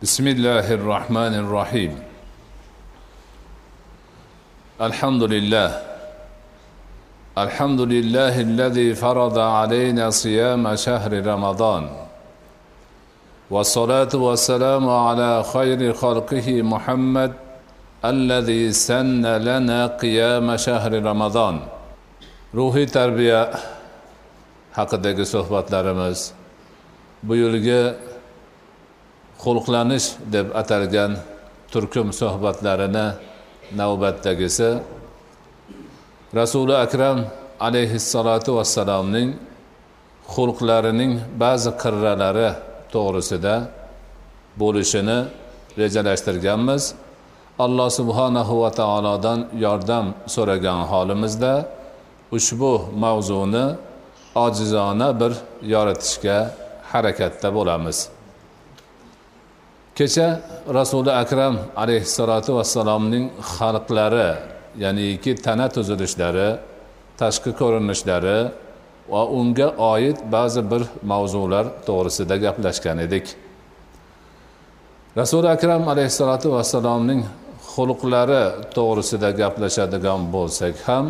بسم الله الرحمن الرحيم. الحمد لله. الحمد لله الذي فرض علينا صيام شهر رمضان. والصلاة والسلام على خير خلقه محمد الذي سن لنا قيام شهر رمضان. ruhiy tarbiya haqidagi suhbatlarimiz bu yilgi xulqlanish deb atalgan turkum suhbatlarini navbatdagisi rasuli akram alayhissalotu vassalomning xulqlarining ba'zi qirralari to'g'risida bo'lishini rejalashtirganmiz. Alloh subhanahu va taolodan yordam so'ragan holimizda ushbu mavzuni ojizona bir yoritishga harakatda bo'lamiz. Kecha rasuli akram alayhissalotu vassalomning xalqlari ya'niki tana tuzilishlari tashqi ko'rinishlari va unga oid ba'zi bir mavzular to'g'risida gaplashgan edik. Rasuli akram alayhissalotu vassalomning xulqlari to'g'risida gaplashadigan bo'lsak ham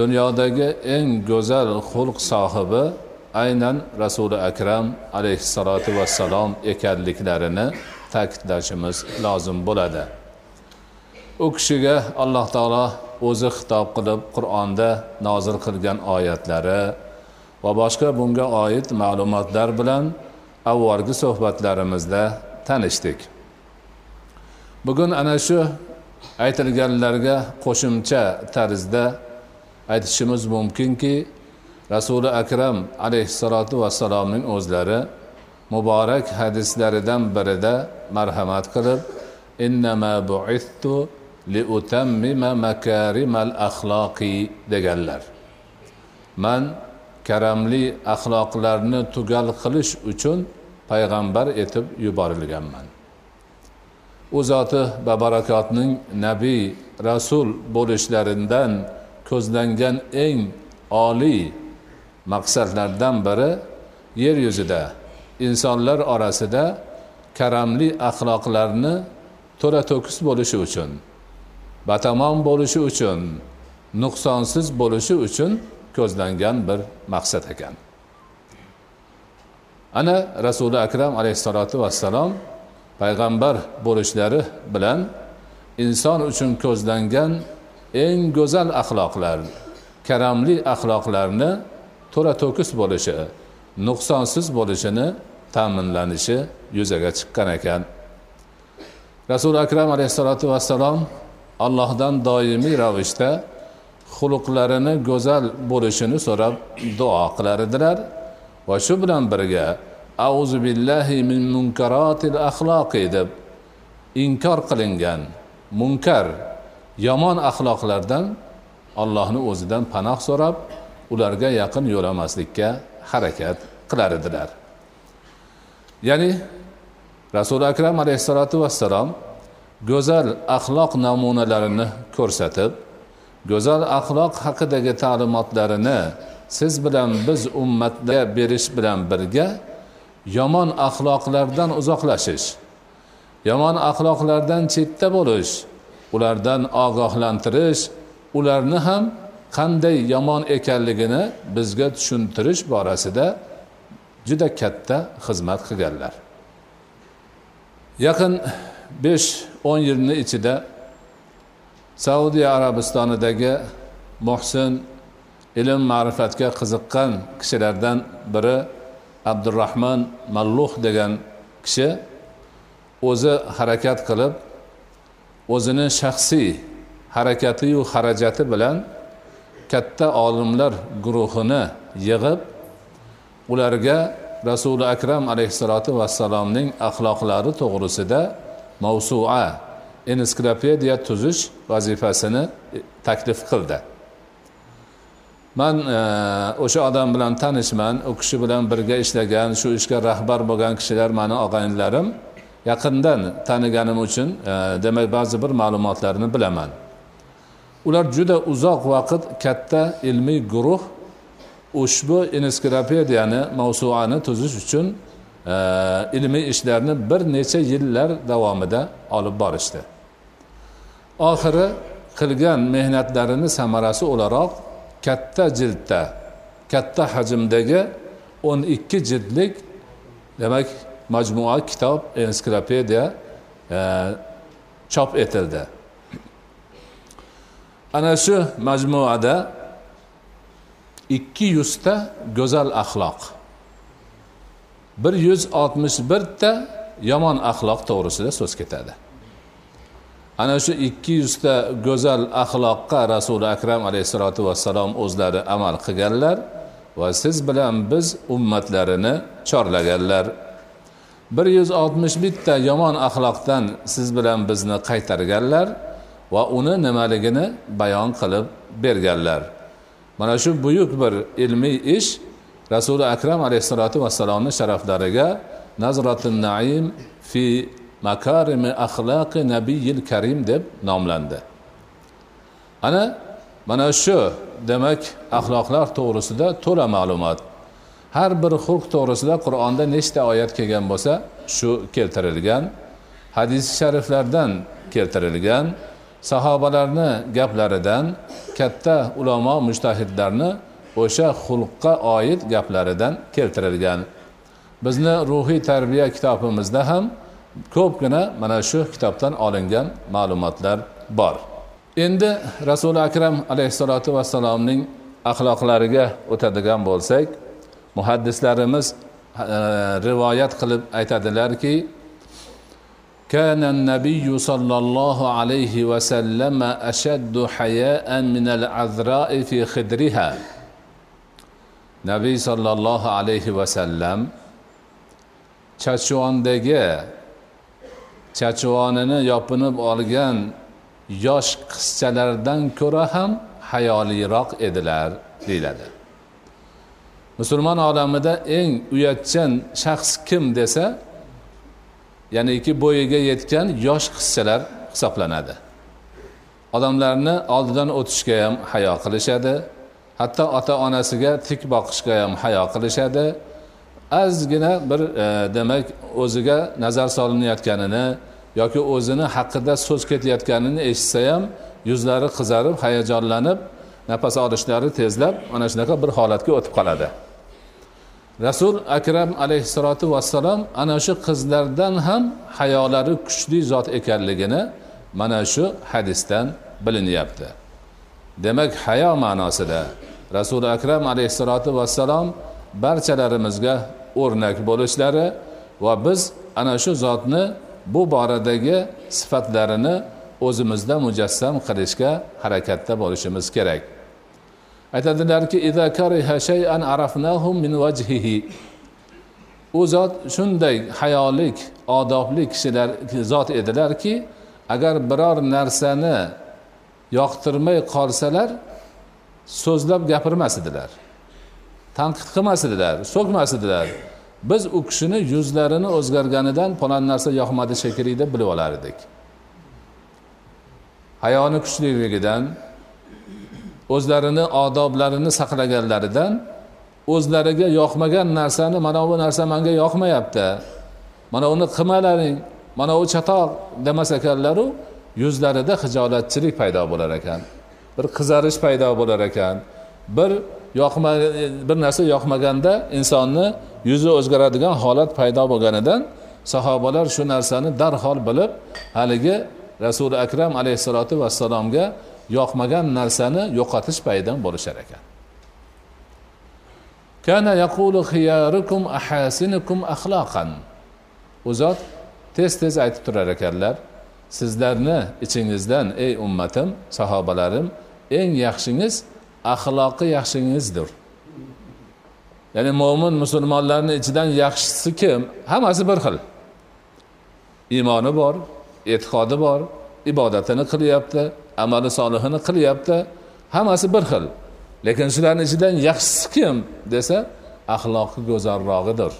dunyodagi eng go'zal xulq sohibi aynan rasuli akram alayhissalotu vassalom ekanliklarini ta'kidlashimiz lozim bo'ladi. U kishiga alloh taolo o'zi xitob qilib qur'onda nozil qilgan oyatlari va boshqa bunga oid ma'lumotlar bilan avvalgi suhbatlarimizda tanishdik. Bugun ana shu aytilganlarga qo'shimcha tarzda aytishimiz mumkinki rasuli akram alayhissalotu vassalomning o'zlari muborak hadislaridan birida marhamat qilib innama buittu liutammima makarimal axloqi deganlar. Man karamli axloqlarni tugal qilish uchun payg'ambar etib yuborilganman. U zoti babarakotning nabiy rasul bo'lishlaridan ko'zlangan eng oliy maqsadlardan biri yer yuzida insonlar orasida karamli axloqlarni to'la to'kis bo'lishi uchun batamom bo'lishi uchun nuqsonsiz bo'lishi uchun ko'zlangan bir maqsad ekan. Ana rasuli akram alayhissalotu vassalom payg'ambar bo'lishlari bilan inson uchun ko'zlangan eng go'zal axloqlar karamli axloqlarni to'la to'kis bo'lishi nuqsonsiz bo'lishini ta'minlanishi yuzaga chiqqan ekan. Rasuli akram alayhissalotu vassalom allohdan doimiy ravishda xulqlarini go'zal bo'lishini so'rab duo qilar edilar va shu bilan birga auzu billahi min munkarotil axloqi deb inkor qilingan munkar yomon axloqlardan allohni o'zidan panoh so'rab ularga yaqin yo'lamaslikka harakat qilar edilar ya'ni rasuli akram alayhissalotu vassalom go'zal axloq namunalarini ko'rsatib go'zal axloq haqidagi ta'limotlarini siz bilan biz ummatga berish bilan birga yomon axloqlardan uzoqlashish yomon axloqlardan chetda bo'lish ulardan ogohlantirish ularni ham qanday yomon ekanligini bizga tushuntirish borasida juda katta xizmat qilganlar. Yaqin besh o'n yilni ichida saudiya arabistonidagi muhsin ilm ma'rifatga qiziqqan kishilardan biri abdurahmon malluh degan kishi o'zi harakat qilib o'zini shaxsiy harakatiyu xarajati bilan katta olimlar guruhini yig'ib ularga rasuli akram alayhissalotu vassalomning axloqlari to'g'risida mavsua ensiklopediya tuzish vazifasini e, taklif qildi. Man e, o'sha odam bilan tanishman u kishi bilan birga ishlagan shu ishga rahbar bo'lgan kishilar mani og'aynilarim yaqindan taniganim uchun e, demak ba'zi bir ma'lumotlarni bilaman. Ular juda uzoq vaqt katta ilmiy guruh ushbu enskropediyani mavsuani tuzish uchun e, ilmiy ishlarni bir necha yillar davomida olib borishdi. Oxiri qilgan mehnatlarini samarasi o'laroq katta jildda katta hajmdagi o'n ikki jildlik demak majmua kitob ensiklopediya e, chop etildi. Ana shu majmuada ikki yuzta go'zal axloq. Bir yuz oltmish birta yomon axloq to'g'risida so'z ketadi. Ana shu ikki yuzta go'zal axloqqa rasuli akram alayhissalotu vassalom o'zlari amal qilganlar va siz bilan biz ummatlarini chorlaganlar. Bir yuz oltmish bitta yomon axloqdan siz bilan bizni qaytarganlar va uni nimaligini bayon qilib berganlar. Mana shu buyuk bir ilmiy ish rasuli akram alayhissalotu vassalomni sharaflariga nazratun naim fi makarimi axloqi nabiyil karim deb nomlandi. Ana mana shu demak axloqlar to'g'risida to'la ma'lumot. Har bir xulq to'g'risida qur'onda nechta oyat kelgan bo'lsa shu keltirilgan. Hadis shariflardan keltirilgan. Sahobalarni gaplaridan katta ulamo mushtahidlarni o'sha xulqqa oid gaplaridan keltirilgan. Bizni ruhiy tarbiya kitobimizda ham ko'pgina mana shu kitobdan olingan ma'lumotlar bor. Endi rasuli akram alayhissalotu vassalomning axloqlariga o'tadigan bo'lsak muhaddislarimiz e, rivoyat qilib aytadilarki كان النبي صلى الله عليه وسلم أشد حياء من العذراء في خدرها nabiy sollallohu alayhi vasallam chachvondagi chachvonini yopinib olgan yosh qizchalardan ko'ra ham hayoliroq edilar deyiladi musulmon olamida eng uyatchan shaxs kim desa ya'niki bo'yiga yetgan yosh qizchalar hisoblanadi. Odamlarni oldidan o'tishga ham hayo qilishadi hatto ota onasiga tik boqishga ham hayo qilishadi. Ozgina bir e, demak o'ziga nazar solinayotganini yoki o'zini haqida so'z ketayotganini eshitsa ham yuzlari qizarib hayajonlanib nafas olishlari tezlab mana shunaqa bir holatga o'tib qoladi. Rasul akram alayhissalotu vassalom ana shu qizlardan ham hayolari kuchli zot ekanligini mana shu hadisdan bilinyapti. Demak hayo ma'nosida rasuli akram alayhissalotu vassalom barchalarimizga o'rnak bo'lishlari va biz ana shu zotni bu boradagi sifatlarini o'zimizda mujassam qilishga harakatda bo'lishimiz kerak. Aytadilarki u zot shunday hayolik odobli kishilar zot edilarki agar biror narsani yoqtirmay qolsalar so'zlab gapirmas edilar tanqid qilmas edilar so'kmas edilar. Biz u kishini yuzlarini o'zgarganidan palon narsa yoqmadi shekilli deb bilib olar edik hayoni kuchliligidan o'zlarini odoblarini saqlaganlaridan o'zlariga yoqmagan narsani mana bu narsa manga yoqmayapti. Mana uni qilmalaring mana u chatoq demas ekanlaru yuzlarida hijolatchilik paydo bo'lar ekan. Bir qizarish paydo bo'lar ekan. Bir yoqma bir narsa yoqmaganda insonni yuzi o'zgaradigan holat paydo bo'lganidan sahobalar shu narsani darhol bilib haligi rasuli akram alayhissalotu vassalomga yoqmagan narsani yo'qotish paydan bo'lishar ekan. Kana yaqulu xiyarukum ahasinukum axloqan u zot tez tez aytib turar ekanlar sizlarni ichingizdan ey ummatim sahobalarim eng yaxshingiz axloqi yaxshingizdir. Ya'ni mo'min musulmonlarni ichidan yaxshisi kim? Hammasi bir xil. Iymoni bor e'tiqodi bor ibodatini qilyapti amali solihini qilyapti. Hammasi bir xil. Lekin shularni ichidan yaxshisi kim desa axloqi go'zalrog'idir.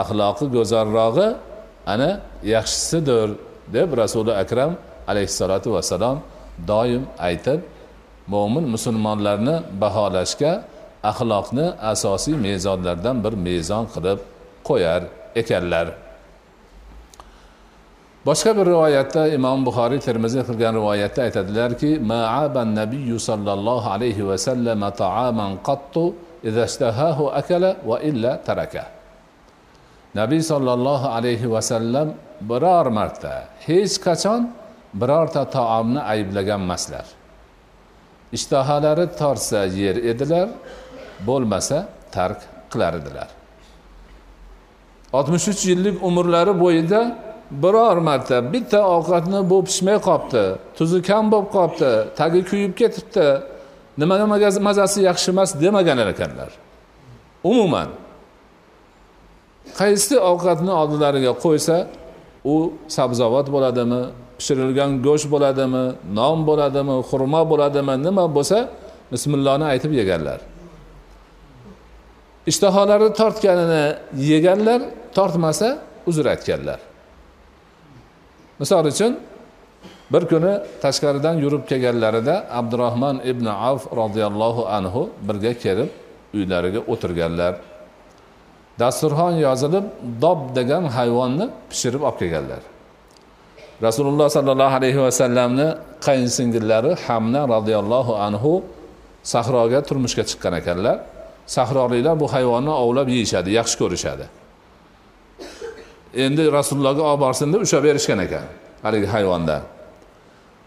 Axloqi go'zalrog'i ana yaxshisidir deb rasuli akram alayhissalotu vassalom doim aytib mo'min musulmonlarni baholashga axloqni asosiy mezonlardan bir mezon qilib qo'yar ekanlar. Boshqa bir rivoyatda imom buxoriy termiziy qilgan rivoyatda aytadilarki maaban nabiyu sollallohu alayhi vasallam taaman qattu idashtahahu akala va illa taraka. Nabiy sollallohu alayhi vasallam biror marta hech qachon birorta taomni ayblaganmaslar. Ishtahalari torsa yer edilar bo'lmasa tark qilar edilar oltmish uch yillik umrlari bo'yida biror marta bitta ovqatni bu pishmay qolibdi tuzi kam bo'lib qolibdi tagi kuyib ketibdi. Nimaga mazasi yaxshi emas demagan ekanlar. Umuman. Qaysi ovqatni oldilariga qo'ysa u sabzavot bo'ladimi pishirilgan go'sht bo'ladimi non bo'ladimi xurmo bo'ladimi nima bo'lsa bismillohni aytib yeganlar. Ishtaholari tortganini yeganlar tortmasa uzr aytganlar. Misol uchun bir kuni tashqaridan yurib kelganlarida abdurahmon ibn avf roziyallohu anhu birga kelib uylariga o'tirganlar. Dasturxon yozilib dob degan hayvonni pishirib olib kelganlar. Rasululloh sollallohu alayhi vasallamni qayinsingillari hamna roziyallohu anhu sahroga turmushga chiqqan ekanlar. Sahroliklar bu hayvonni ovlab yeyishadi yaxshi ko'rishadi. Endi rasulullohga olib borsin deb ushlab berishgan ekan haligi hayvondan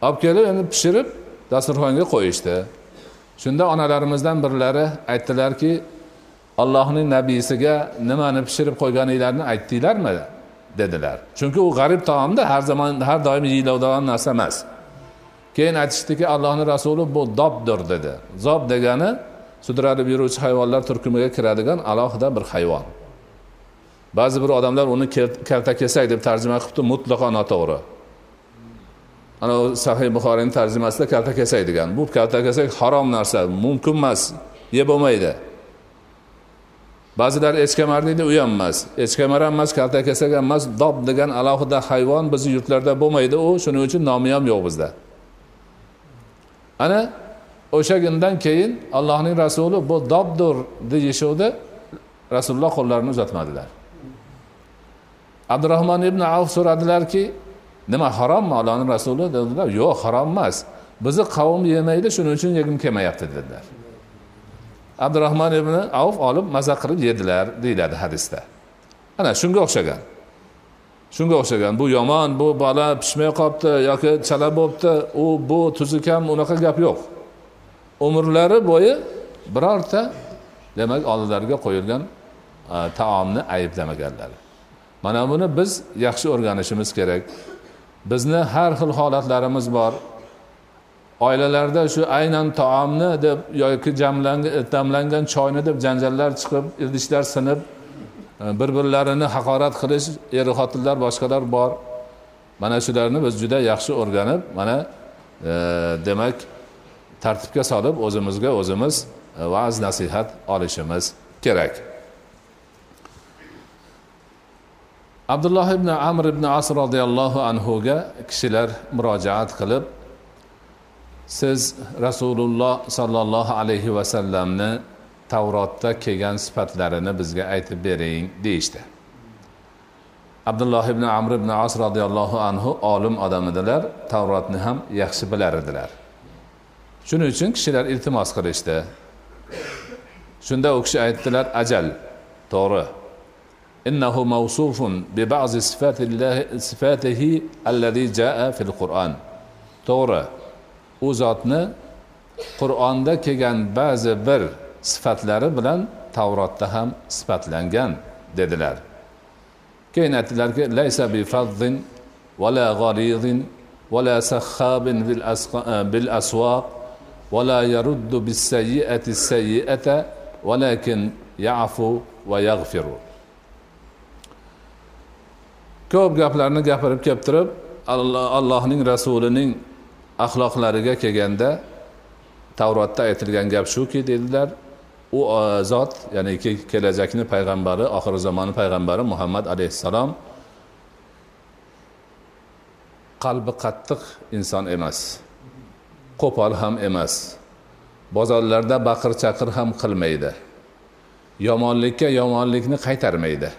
olib kelib endi pishirib dasturxonga qo'yishdi. Shunda onalarimizdan birlari aytdilarki allohning nabiysiga nimani pishirib qo'yganinglarni aytdinglarmi? dedilar. Chunki u g'arib taomda har zaman har doim yeyiladigan narsa emas. Keyin aytishdiki allohni rasuli bu dobdir dedi. Zob degani sudralib yuruvchi hayvonlar turkumiga kiradigan alohida bir hayvon. Ba'zi bir odamlar uni kaltakesak deb tarjima qilibdi mutlaqo noto'g'ri. Ana sahih buxoriyni tarjimasida kaltakesak degan. Bu kaltakesak harom narsa mumkin emas yeb bo'lmaydi. Ba'zilar echkamar deydi u ham emas echkamar ham emas kaltakesak ham emas dob degan alohida hayvon bizni yurtlarda bo'lmaydi u shuning uchun nomi ham yo'q bizda. Ana o'sha kundan keyin allohning rasuli bu dobdur deyishuvdi rasululloh qo'llarini uzatmadilar. Abdurahmon ibn avf so'radilarki nima harommi allohni rasuli? dedilar. Yo'q harom emas. Bizni qavm yemaydi shuning uchun yegim kelmayapti dedilar. Abdurahmon ibn avf olib maza qilib yedilar deyiladi hadisda. Ana shunga o'xshagan. Shunga o'xshagan. Bu yomon bu bola pishmay qolibdi yoki chala bo'libdi u bu tuzi kam unaqa gap yo'q. Umrlari bo'yi birorta demak oldilariga qo'yilgan e, taomni ayblamaganlar. Mana buni biz yaxshi o'rganishimiz kerak. Bizni har xil holatlarimiz bor. Oilalarda shu aynan taomni deb yoki damlangan choyni deb janjallar chiqib idishlar sinib e, bir birlarini haqorat qilish er xotinlar boshqalar bor. Mana shularni biz juda yaxshi o'rganib mana e, demak tartibga solib o'zimizga o'zimiz e, va'z nasihat olishimiz kerak. Abdulloh ibn amr ibn as roziyallohu anhuga kishilar murojaat qilib siz rasululloh sollallohu alayhi vasallamni tavrotda kelgan sifatlarini bizga aytib bering deyishdi. Abdulloh ibn amr ibn as roziyallohu anhu olim odam edilar tavrotni ham yaxshi bilar edilar. Shuning uchun kishilar iltimos qilishdi. Shunda u kishi aytdilar ajal to'g'ri. إنه موصوف ببعض صفات الله صفاته الذي جاء في القرآن. تورا أوزاتنا قرآن دا كيغان بعض بر صفات بلان تورات تهم صفات لنغان ددلار كين أتلارك ليس بفظ ولا غريض ولا سخاب بالأسواق ولا يرد بالسيئة السيئة ولكن يعفو ويغفر. Ko'p gaplarni gapirib kelib turib allohning rasulining axloqlariga kelganda tavrotda aytilgan gap shuki dedilar u e, zot ya'ni kelajakni payg'ambari oxir zamonni payg'ambari muhammad alayhissalom qalbi qattiq inson emas qo'pol ham emas bozorlarda baqir chaqir ham qilmaydi yomonlikka yomonlikni qaytarmaydi.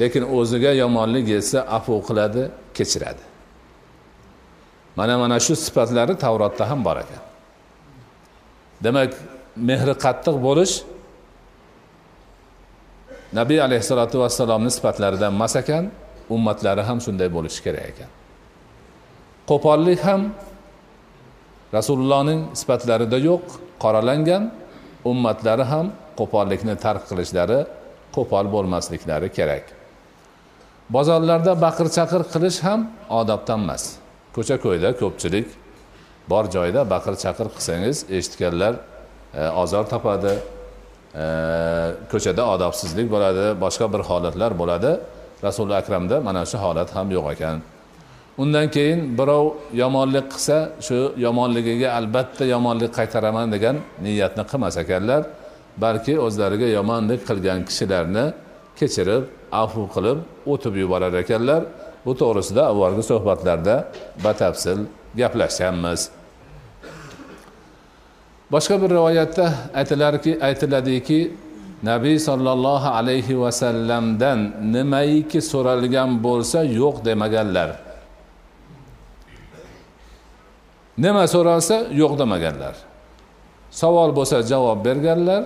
Lekin o'ziga yomonlik yetsa afu qiladi kechiradi. Mana mana shu sifatlari tavrotda ham bor ekan. Demak mehri qattiq bo'lish nabiy alayhissalotu vassalomni sifatlaridan emas ekan ummatlari ham shunday bo'lishi kerak ekan. Qo'pollik ham rasulullohning sifatlarida yo'q qoralangan ummatlari ham qo'pollikni tark qilishlari qo'pol bo'lmasliklari kerak. Bozorlarda baqir chaqir qilish ham odobdan emas. Ko'cha ko'yda ko'pchilik bor joyda baqir chaqir qilsangiz eshitganlar e, ozor topadi e, ko'chada odobsizlik bo'ladi boshqa bir holatlar bo'ladi. Rasuli akramda mana shu holat ham yo'q ekan. Undan keyin birov yomonlik qilsa shu yomonligiga albatta yomonlik qaytaraman degan niyatni qilmas ekanlar. Balki o'zlariga yomonlik qilgan kishilarni kechirib afu qilib o'tib yuborar ekanlar. Bu to'g'risida avvalgi suhbatlarda batafsil gaplashganmiz. Boshqa bir rivoyatda aytilarki aytiladiki nabiy sollallohu alayhi vasallamdan nimaiki so'ralgan bo'lsa yo'q demaganlar. Nima so'ralsa yo'q demaganlar. Savol bo'lsa javob berganlar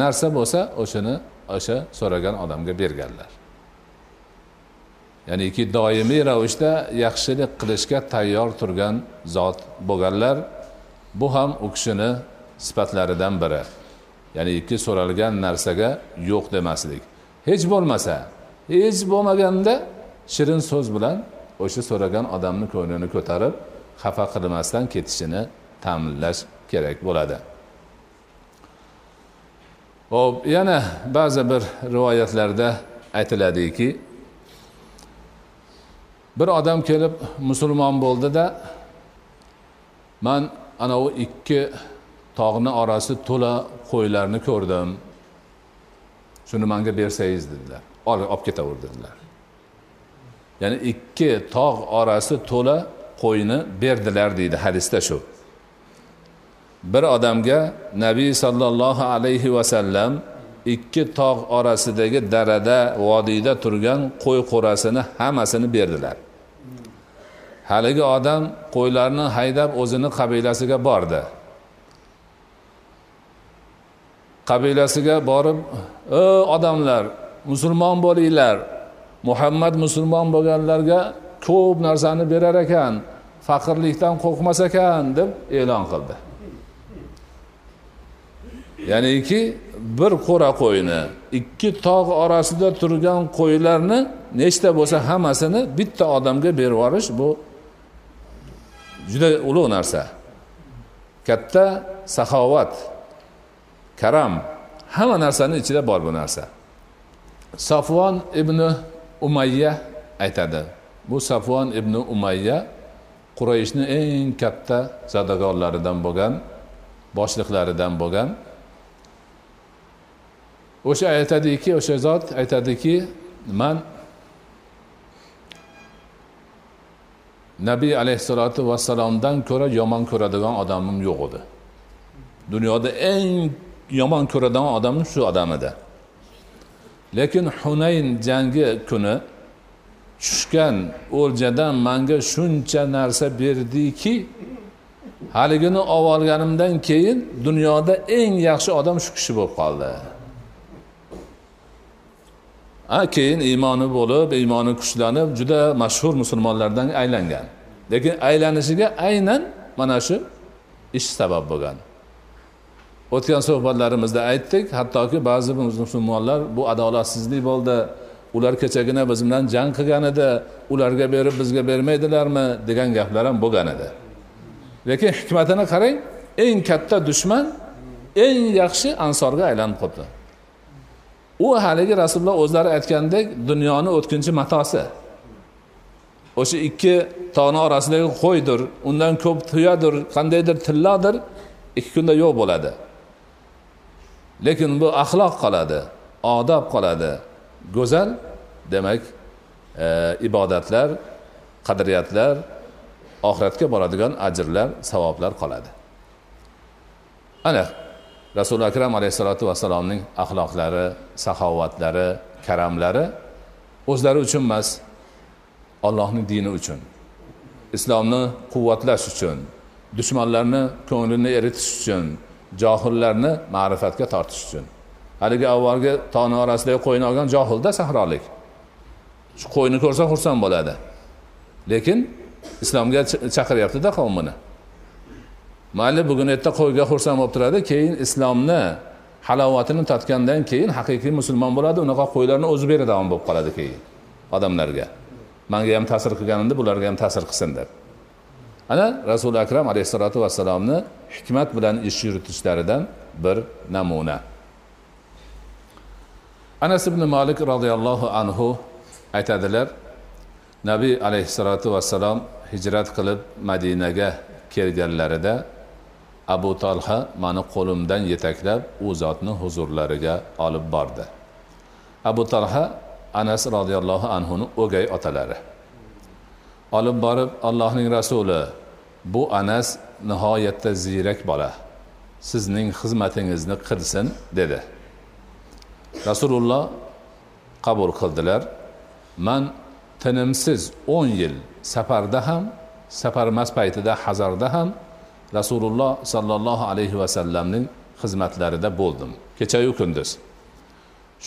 narsa bo'lsa o'shani o'sha so'ragan odamga berganlar. Ya'niki doimiy ravishda yaxshilik qilishga tayyor turgan zot bo'lganlar bu ham u kishini sifatlaridan biri. Ya'ni so'ralgan narsaga yo'q demaslik. Hech bo'lmasa hech bo'lmaganda shirin so'z bilan o'sha so'ragan odamni ko'nglini ko'tarib xafa qilmasdan ketishini ta'minlash kerak bo'ladi. Hop yana ba'zi bir rivoyatlarda aytiladiki bir odam kelib musulmon bo'ldida man anavi ikki tog'ni orasi to'la qo'ylarni ko'rdim. Shuni manga bersangiz dedilar. Olib ketaver dedilar. Ya'ni ikki tog' orasi to'la qo'yni berdilar deydi hadisda shu. Bir odamga nabiy sollallohu alayhi vasallam ikki tog' orasidagi darada vodiyda turgan qo'y qo'rasini hammasini berdilar. Haligi odam qo'ylarni haydab o'zini qabilasiga bordi. Qabilasiga borib o odamlar musulmon bo'linglar muhammad musulmon bo'lganlarga ko'p narsani berar ekan faqirlikdan qo'rqmas ekan deb e'lon qildi. Ya'niki bir qo'ra qo'yni ikki tog' orasida turgan qo'ylarni nechta bo'lsa hammasini bitta odamga berib yuborish bu juda ulug' narsa. Katta saxovat karam hamma narsani ichida bor bu narsa. Safvon ibn umayya aytadi. Bu safvon ibn umayya qurayishni eng katta zadagorlaridan bo'lgan boshliqlaridan bo'lgan o'sha aytadiki o'sha zot aytadiki man nabiy alayhissalotu vassalomdan ko'ra yomon ko'radigan odamim yo'q edi. Dunyoda eng yomon ko'radigan odam shu odam edi. Lekin hunayn jangi kuni tushgan o'ljadan manga shuncha narsa berdiki haligini olib olganimdan keyin dunyoda eng yaxshi odam shu kishi bo'lib qoldi. Keyin iymoni bo'lib iymoni kuchlanib juda mashhur musulmonlardan aylangan. Lekin aylanishiga aynan mana shu ish sabab bo'lgan. O'tgan suhbatlarimizda aytdik hattoki ba'zi musulmonlar bu adolatsizlik bo'ldi ular kechagina biz bilan jang qilgan edi ularga berib bizga bermaydilarmi degan gaplar ham bo'lgan edi. Lekin hikmatini qarang eng katta dushman eng yaxshi ansorga aylanib qolibdi. U haligi rasululloh o'zlari aytgandek dunyoni o'tkinchi matosi. O'sha ikki tog'ni orasidagi qo'ydir undan ko'p tuyadir qandaydir tillodir ikki kunda yo'q bo'ladi. Lekin bu axloq qoladi odob qoladi. Go'zal demak e, ibodatlar qadriyatlar oxiratga boradigan ajrlar savoblar qoladi. Ana rasuli akram alayhissalotu vassalomning axloqlari saxovatlari karamlari o'zlari uchun emas ollohni dini uchun islomni quvvatlash uchun dushmanlarni ko'nglini eritish uchun johillarni ma'rifatga tortish uchun. Haligi avvalgi tog'ni orasidagi qo'yni olgan johilda sahrolik. Shu qo'yni ko'rsa xursand bo'ladi. Lekin islomga chaqiryaptida qavmini. Mayli bugun erta qo'yga xursand bo'lib turadi keyin islomni halovatini totgandan keyin haqiqiy musulmon bo'ladi unaqa qo'ylarni o'zi beradigan bo'lib qoladi keyin odamlarga. Manga ham ta'sir qilganimda bularga ham ta'sir qilsin deb. Ana rasuli akram alayhissalotu vassalomni hikmat bilan ish yuritishlaridan bir namuna. Anas ibn molik roziyallohu anhu aytadilar nabiy alayhissalotu vassalom hijrat qilib madinaga kelganlarida abu tolha mani qo'limdan yetaklab u zotni huzurlariga olib bordi. Abu tolha anas roziyallohu anhuni o'gay otalari. Olib borib allohning rasuli bu anas nihoyatda ziyrak bola sizning xizmatingizni qilsin dedi. Rasululloh qabul qildilar man tinimsiz o'n yil safarda ham safarmas paytida hazarda ham rasululloh sollallohu alayhi vasallamning xizmatlarida bo'ldim. Kechayu kunduz.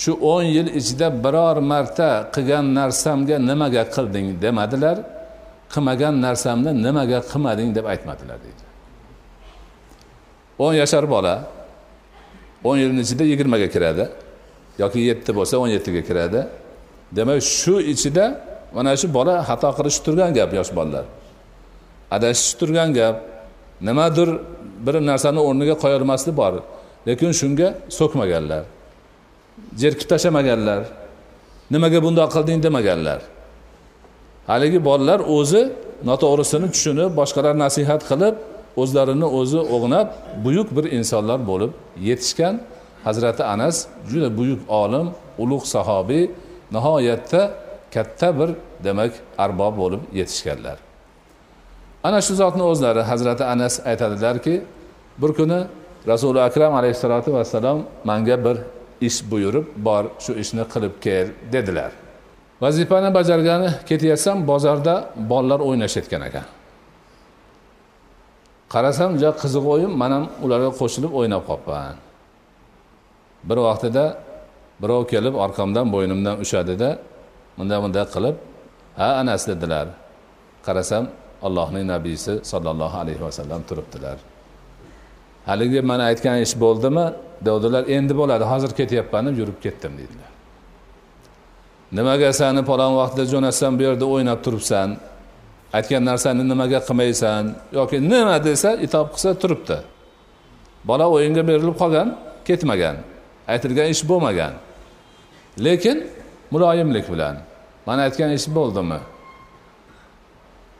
Shu o'n yil ichida biror marta qilgan narsamga nimaga qilding demadilar qilmagan narsamni nimaga qilmading deb aytmadilar deydi. o'n yashar bola o'n yilni ichida yigirmaga kiradi yoki yetti bo'lsa o'n yettiga kiradi. Demak shu ichida mana shu bola xato qilishi turgan gap yosh bolalar. Adashish turgan gap. Nimadir bir narsani o'rniga qo'yolmaslik bor. Lekin shunga so'kmaganlar jerkib tashlamaganlar nimaga bundoq qilding demaganlar. Haligi bolalar o'zi noto'g'risini tushunib boshqalar nasihat qilib o'zlarini o'zi o'g'nab buyuk bir insonlar bo'lib yetishgan hazrati anas juda buyuk olim ulug' sahobiy nihoyatda katta bir demak arbob bo'lib yetishganlar. Ana shu zotni o'zlari hazrati anas aytadilarki bir kuni rasuli akram alayhissalotu vassalom manga bir ish buyurib bor shu ishni qilib kel dedilar. Vazifani bajargani ketayotsam bozorda bolalar o'ynashayotgan ekan. Qarasam juda qiziq o'yin man ham ularga qo'shilib o'ynab qolibman. Bir vaqtida birov kelib orqamdan bo'ynimdan ushladida bunday bunday qilib ha anas dedilar. Qarasam allohning nabiysi sollallohu alayhi vasallam turibdilar. Haligi mana aytgan ish bo'ldimi? Devdilar endi bo'ladi hozir ketyapman deb yurib ketdim deydilar nimaga sani palon vaqtda jo'natsam bu yerda o'ynab turibsan? Aytgan narsani nimaga qilmaysan? Yoki nima desa itob qilsa turibdi. Bola o'yinga berilib qolgan ketmagan. Aytilgan ish bo'lmagan. Lekin muloyimlik bilan. Mana aytgan ish bo'ldimi?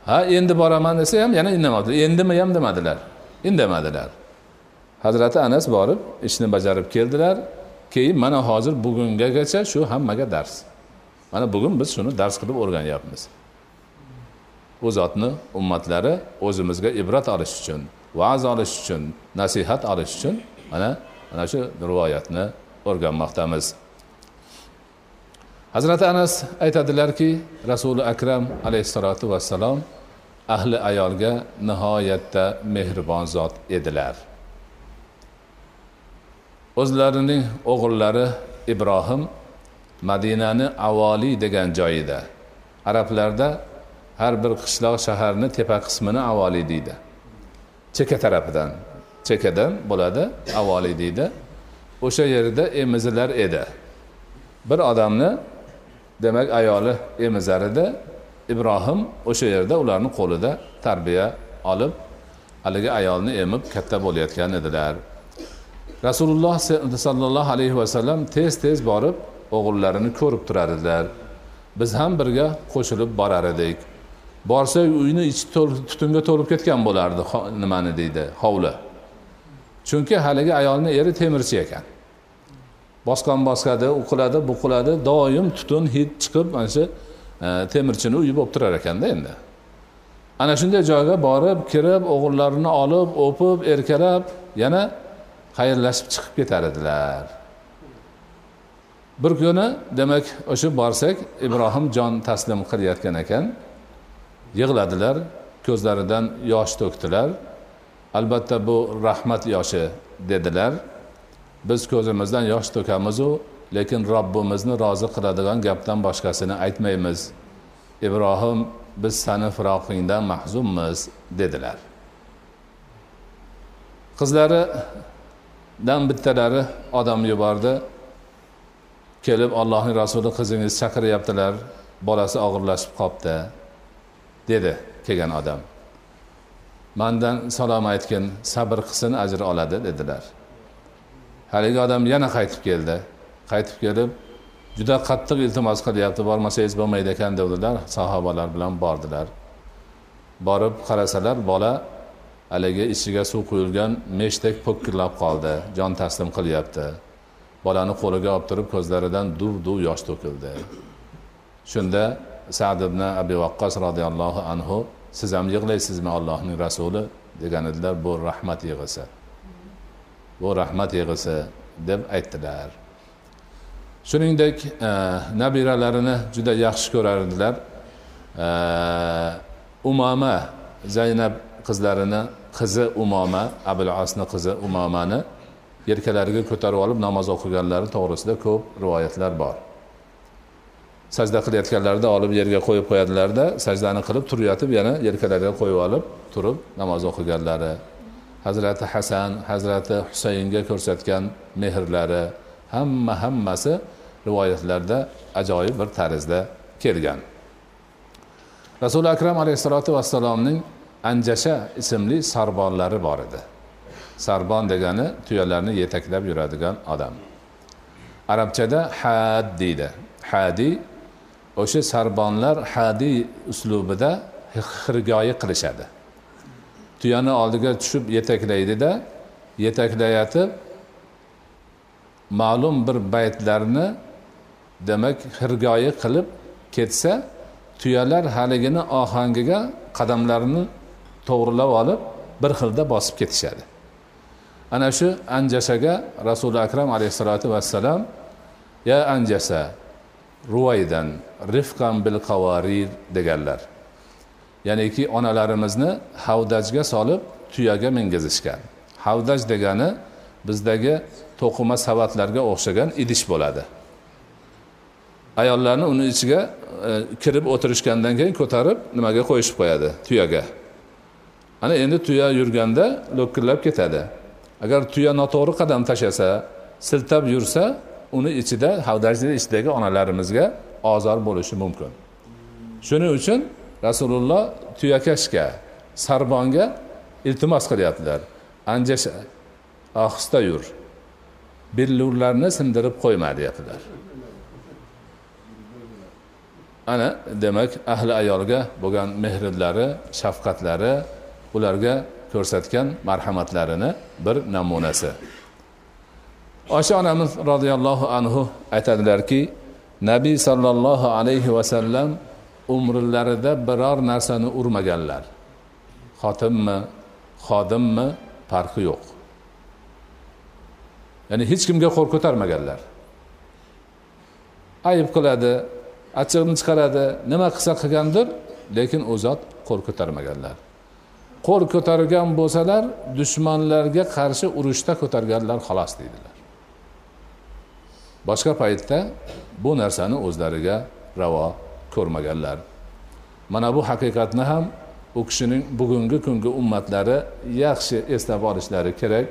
Ha endi boraman desa ham yana indamadi. Endimi ham demadilar indamadilar. Hazrati anas borib ishni bajarib keldilar. Keyin mana hozir bugungagacha shu hammaga dars. Mana bugun biz shuni dars qilib o'rganyapmiz. U zotni ummatlari o'zimizga ibrat olish uchun va'z olish uchun nasihat olish uchun mana mana shu rivoyatni o'rganmoqdamiz. Hazrati anas aytadilarki rasuli akram alayhissalotu vassalom ahli ayolga nihoyatda mehribon zot edilar. O'zlarining o'g'illari ibrohim madinani avoliy degan joyida arablarda har bir qishloq shaharni tepa qismini avoliy deydi. Cheka tarafidan chekadan bo'ladi avoliy deydi. O'sha yerda emizilar edi. Bir odamni demak ayoli emizar edi ibrohim o'sha yerda ularni qo'lida tarbiya olib haligi ayolni emib katta bo'layotgan edilar. Rasululloh sollallohu alayhi vasallam tez tez borib o'g'illarini ko'rib turar edilar. Biz ham birga qo'shilib borar edik. Borsak uyni ichi tutunga to'lib ketgan bo'lardi nimani deydi hovli. Chunki haligi ayolni eri temirchi ekan. Bosqon bosadi u qiladi bu qiladi doim tutun hid chiqib mana shu e, temirchini uyi bo'lib turar ekanda endi. Ana shunday joyga borib kirib o'g'illarini olib o'pib erkalab yana xayrlashib chiqib ketar edilar. Bir kuni demak o'sha borsak ibrohim jon taslim qilayotgan ekan. Yig'ladilar ko'zlaridan yosh to'kdilar. Albatta bu rahmat yoshi dedilar. Biz ko'zimizdan yosh to'kamizu lekin robbimizni rozi qiladigan gapdan boshqasini aytmaymiz. Ibrohim biz sani firoqingdan mahzunmiz dedilar. Qizlaridan bittalari odam yubordi. Kelib allohning rasuli qizingiz chaqiryaptilar bolasi og'irlashib qolibdi dedi kelgan odam. Mandan salom aytgin sabr qilsin ajr oladi dedilar. Haligi odam yana qaytib keldi. Qaytib kelib juda qattiq iltimos qilyapti bormasangiz bo'lmaydi ekan devdilar. Sahobalar bilan bordilar. Borib qarasalar bola haligi ichiga suv quyilgan meshdek po'kkillab qoldi jon taslim qilyapti. Bolani qo'liga olib turib ko'zlaridan duv duv yosh to'kildi. Shunda sad ibn abi vaqqos roziyallohu anhu siz ham yig'laysizmi allohning rasuli? degan edilar bu rahmat yig'isi. Bu rahmat yig'isi deb aytdilar. Shuningdek e, nabiralarini juda yaxshi ko'rardilar. E, umoma zaynab qizlarini qizi umoma abul asni qizi umomani yelkalariga ko'tarib olib namoz o'qiganlari to'g'risida ko'p rivoyatlar bor. Sajda qilayotganlarida olib yerga qo'yib qo'yadilarda sajdani qilib turayotib yana yelkalariga qo'yib olib turib namoz o'qiganlari hazrati hasan hazrati husaynga ko'rsatgan mehrlari hamma hammasi rivoyatlarda ajoyib bir tarzda kelgan. Rasuli akram alayhissalotu vassalomning anjasha ismli sarbonlari bor edi. Sarbon degani tuyalarni yetaklab yuradigan odam. Arabchada had deydi. Hadiy o'sha sarbonlar hadiy uslubida xirgoyi qilishadi. Tuyani oldiga tushib yetaklaydida yetaklayotib ma'lum bir baytlarni demak xirgoyi qilib ketsa tuyalar haligini ohangiga qadamlarini to'g'rilab olib bir xilda bosib ketishadi. Ana shu anjasaga rasuli akram alayhissalotu vassalam ya anjasa ruvaydan rifqan bil qavarir deganlar. Ya'niki onalarimizni havdajga solib tuyaga mingizishgan havdaj degani bizdagi to'qima savatlarga o'xshagan idish bo'ladi. Ayollarni uni ichiga e, kirib o'tirishgandan keyin ko'tarib nimaga qo'yishib qo'yadi? Tuyaga. Ana endi tuya yurganda lo'killab ketadi. Agar tuya noto'g'ri qadam tashlasa siltab yursa uni ichida havdajni ichidagi onalarimizga ozor bo'lishi mumkin. Shuning uchun rasululloh tuyakashga sarbonga iltimos qilyaptilar. Anjasha ohista yur. Billurlarni sindirib qo'yma deyaptilar. Ana demak ahli ayolga bo'lgan mehrlari shafqatlari ularga ko'rsatgan marhamatlarini bir namunasi. Osha onamiz roziyallohu anhu aytadilarki nabiy sollallohu alayhi vasallam umrlarida biror narsani urmaganlar. Xotinmi xodimmi farqi yo'q. Ya'ni hech kimga qo'l ko'tarmaganlar. Ayb qiladi achchig'ini chiqaradi nima qilsa qilgandir lekin u zot qo'l ko'tarmaganlar. Qo'l ko'targan bo'lsalar dushmanlarga qarshi urushda ko'targanlar xolos deydilar. Boshqa paytda bu narsani o'zlariga ravo ko'rmaganlar. Mana bu haqiqatni ham u kishining bugungi kungi ummatlari yaxshi eslab olishlari kerak.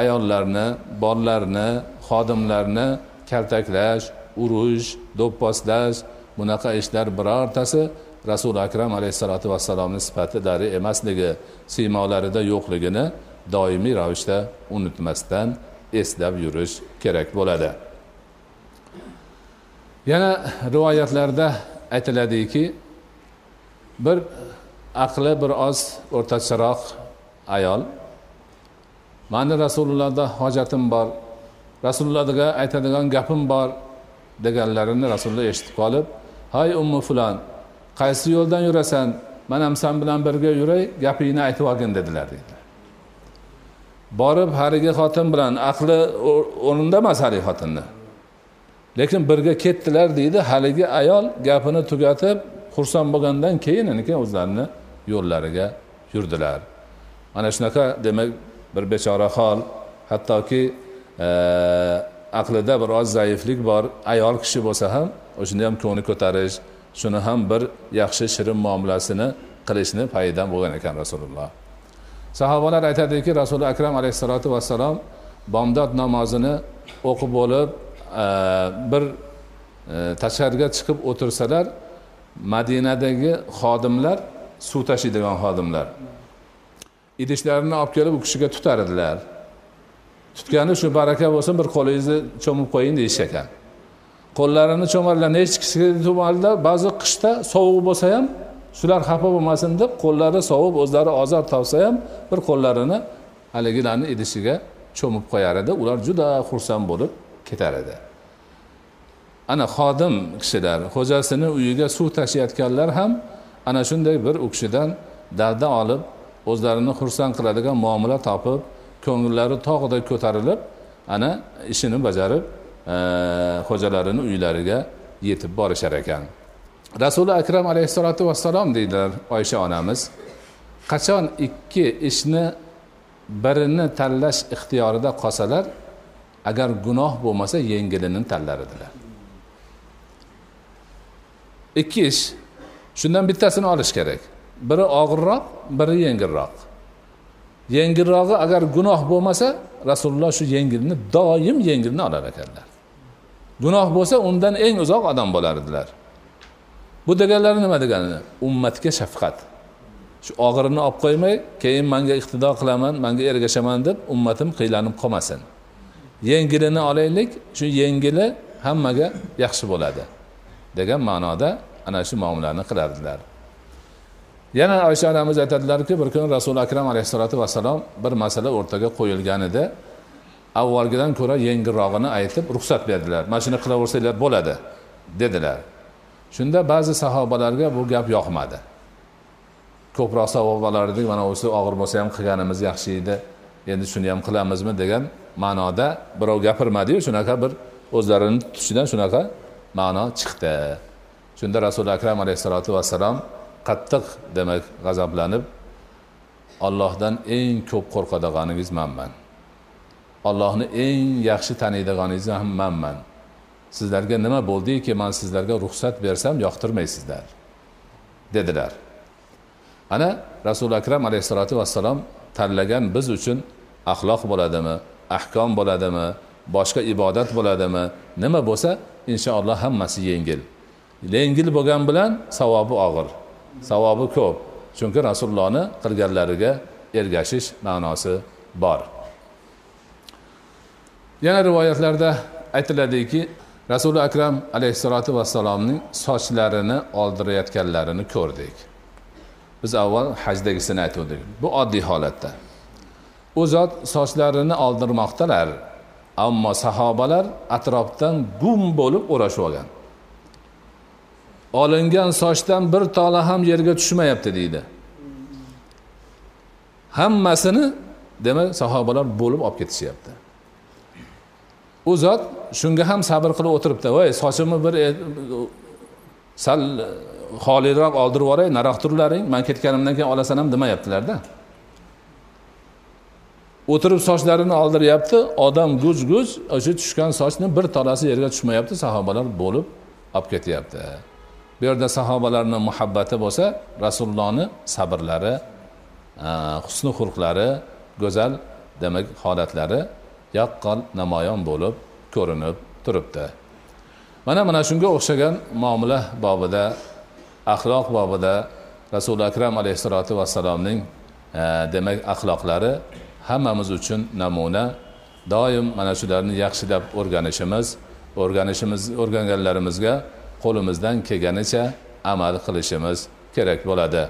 Ayollarni bolalarni xodimlarni kaltaklash urush do'pposlash bunaqa ishlar birortasi rasuli akram alayhissalotu vassalomni sifatilari emasligi siymolarida yo'qligini doimiy ravishda unutmasdan eslab yurish kerak bo'ladi. Yana rivoyatlarda aytiladiki bir aqli bir oz o'rtacharoq ayol. Mani rasulullohda hojatim bor rasulullohga aytadigan gapim bor deganlarini rasululloh eshitib qolib hay ummu fulon qaysi yo'ldan yurasan? Man ham san bilan birga yuray gapingni aytib olgin dedilar deydi borib haligi xotin bilan aqli o'rnida emas haligi xotinni. Lekin birga ketdilar deydi haligi ayol gapini tugatib xursand bo'lgandan keyin o'zlarini yo'llariga yurdilar. Mana shunaqa demak bir bechora hol. Hattoki e, aqlida biroz zaiflik bor. Ayol kishi bo'lsa ham o'shanda ham ko'ngli ko'tarish shuni ham bir yaxshi shirin muomalasini qilishni payidan bo'lgan ekan rasululloh. Sahobalar aytadiki rasuli akram alayhissalotu vassalom bomdod namozini o'qib bo'lib bir e, tashqariga chiqib o'tirsalar madinadagi xodimlar suv tashiydigan xodimlar. Idishlarini olib kelib u kishiga tutar edilar. Tutgani shu baraka bo'lsin bir qo'lingizni cho'mib qo'ying deyish ekan. Qo'llarini cho'madilar nechkisiga cho'madilar ba'zi qishda sovuq bo'lsa ham shular xafa bo'lmasin deb qo'llari sovib o'zlari ozor topsa ham bir qo'llarini haligilarni idishiga cho'mib qo'yar edi. Ular juda xursand bo'lib ketar edi ana xodim kishilar xo'jasini uyiga suv tashiyotganlar ham ana shunday bir u kishidan dalda olib o'zlarini xursand qiladigan muomala topib ko'ngillari tog'day ko'tarilib ana ishini bajarib e, xo'jalarini uylariga yetib borishar ekan. Rasuli akram alayhissalotu vassalom deydilar oysha onamiz qachon ikki ishni birini tanlash ixtiyorida qolsalar agar gunoh bo'lmasa yengilini tanlar edilar ikki ish. Shundan bittasini olish kerak. Biri og'irroq biri yengilroq. Yengilrog'i agar gunoh bo'lmasa rasululloh shu yengilni doim yengilni olar ekanlar. Gunoh bo'lsa undan eng uzoq odam bo'lar edilar. Bu deganlari nima degani? Ummatga shafqat. Shu og'irini olib qo'ymay keyin manga iqtido qilaman manga ergashaman deb ummatim qiylanib qolmasin. Yengilini olaylik shu yengili hammaga yaxshi bo'ladi degan ma'noda ana shu muomalani qilardilar yana oysha onamiz aytadilarki bir kuni rasuli akram alayhissalotu vassalom bir masala o'rtaga qo'yilgan edi. Avvalgidan ko'ra yengilrog'ini aytib ruxsat berdilar. Mana shuni qilaversanglar bo'ladi dedilar. Shunda ba'zi sahobalarga bu gap yoqmadi. Ko'proq savob olardik mana o'zi og'ir bo'lsa ham qilganimiz yaxshi edi. Endi shuni ham qilamizmi? degan ma'noda birov gapirmadiyu shunaqa bir o'zlarini tutishidan shunaqa ma'no chiqdi. Shunda rasuli akram alayhissalotu vassalom qattiq demak g'azablanib ollohdan eng ko'p qo'rqadiganingiz manman. Ollohni eng yaxshi taniydiganingiz ham manman. Sizlarga nima bo'ldiki man sizlarga ruxsat bersam yoqtirmaysizlar. dedilar. Ana rasuli akram alayhissalotu vassalom tanlagan biz uchun axloq bo'ladimi ahkom bo'ladimi boshqa ibodat bo'ladimi nima bo'lsa inshaalloh hammasi yengil. Yengil bo'lgan bilan savobi og'ir savobi ko'p. Chunki rasulullohni qilganlariga ergashish ma'nosi bor. Yana rivoyatlarda aytiladiki rasuli akram alayhissalotu vassalomning sochlarini oldirayotganlarini ko'rdik. Biz avval hajdagisini aytuvdik. Bu oddiy holatda. U zot sochlarini oldirmoqdalar ammo sahobalar atrofdan gum bo'lib o'rashib olgan olingan sochdan bir tola ham yerga tushmayapti deydi. Hammasini demak sahobalar bo'lib olib ketishyapti. U zot shunga ham sabr qilib o'tiribdi. Voy sochimni bir e, sal e, xoliroq oldirib yuboray naroq turlaring man ketganimdan keyin olasan ham demayaptilarda. O'tirib sochlarini oldiryapti odam guz guz o'sha tushgan sochni bir tolasi yerga tushmayapti sahobalar bo'lib olib ketyapti. Bu yerda sahobalarni muhabbati bo'lsa rasulullohni sabrlari husni xulqlari go'zal demak holatlari yaqqol namoyon bo'lib ko'rinib turibdi. Mana mana shunga o'xshagan muomala bobida axloq bobida rasuli akram alayhissalotu vassalomning demak axloqlari hammamiz uchun namuna. Doim mana shularni yaxshilab o'rganishimiz o'rganishimiz o'rganganlarimizga qo'limizdan kelganicha amal qilishimiz kerak bo'ladi.